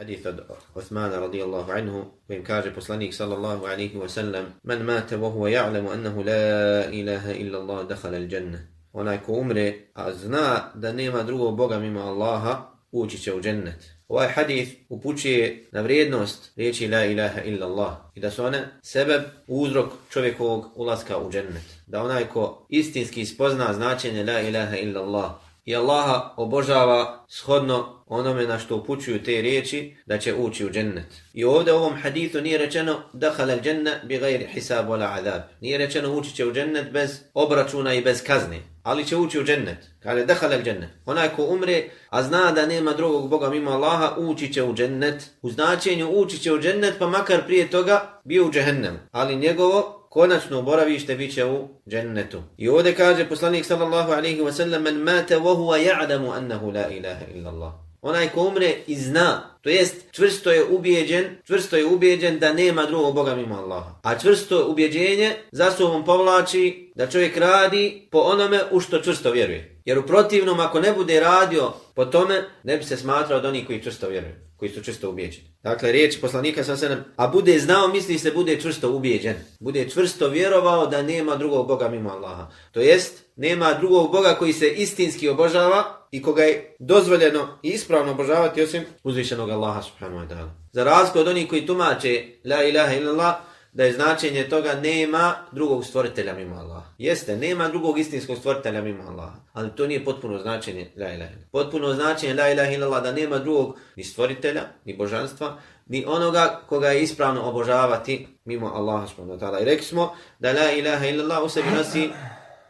hadith od Uthmana radijallahu anhu, kojim kaže poslanik sallallahu alaihi wa sallam, man mate wa huwa ja'lamu annahu la ilaha illa Allah dakhala al jannah. Onaj ko umre, a zna da nema drugog Boga mimo Allaha, ući će u džennet. Ovaj hadith upućuje na vrijednost riječi la ilaha illa Allah i da su one sebeb uzrok čovjekovog ulaska u džennet. Da onaj ko istinski spozna značenje la ilaha illa Allah i Allaha obožava shodno onome na što upućuju te riječi da će ući u džennet. I ovdje u ovom hadithu nije rečeno dakhala al džennet bi gajri hisab wala azab. Nije rečeno ući će u džennet bez obračuna i bez kazne. Ali će ući u džennet. Kaže dakhala al džennet. Onaj ko umre, a zna da nema drugog Boga mimo Allaha, ući će u džennet. U značenju ući će u džennet, pa makar prije toga bio u džehennem. Ali njegovo konačno boravište bit će u džennetu. I ovdje kaže poslanik sallallahu alaihi wa sallam men mate wa huwa ja'damu annahu la ilaha illallah. Onaj ko umre i zna, to jest čvrsto je ubijeđen, čvrsto je ubijeđen da nema drugog Boga mimo Allaha. A čvrsto ubjeđenje za sobom povlači da čovjek radi po onome u što čvrsto vjeruje. Jer u protivnom ako ne bude radio po tome, ne bi se smatrao od onih koji čvrsto vjeruju, koji su čvrsto ubijeđeni. Dakle, riječ poslanika sa sedem, a bude znao, misli se, bude čvrsto ubijeđen. Bude čvrsto vjerovao da nema drugog Boga mimo Allaha. To jest, nema drugog Boga koji se istinski obožava i koga je dozvoljeno i ispravno obožavati osim uzvišenog Allaha subhanahu wa ta'ala. Za razliku od onih koji tumače la ilaha illallah, da je značenje toga nema drugog stvoritelja mimo Allaha. Jeste, nema drugog istinskog stvoritelja mimo Allaha. Ali to nije potpuno značenje la ilaha illallah. Potpuno značenje la ilaha illallah da nema drugog ni stvoritelja, ni božanstva, ni onoga koga je ispravno obožavati mimo Allaha subhanahu wa ta'ala. I rekli smo da la ilaha illallah u sebi nosi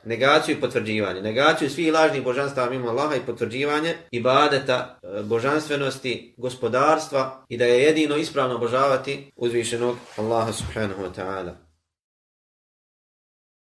negaciju i potvrđivanje. Negaciju svih lažnih božanstava mimo Allaha i potvrđivanje ibadeta, e, božanstvenosti, gospodarstva i da je jedino ispravno obožavati uzvišenog Allaha subhanahu wa ta'ala.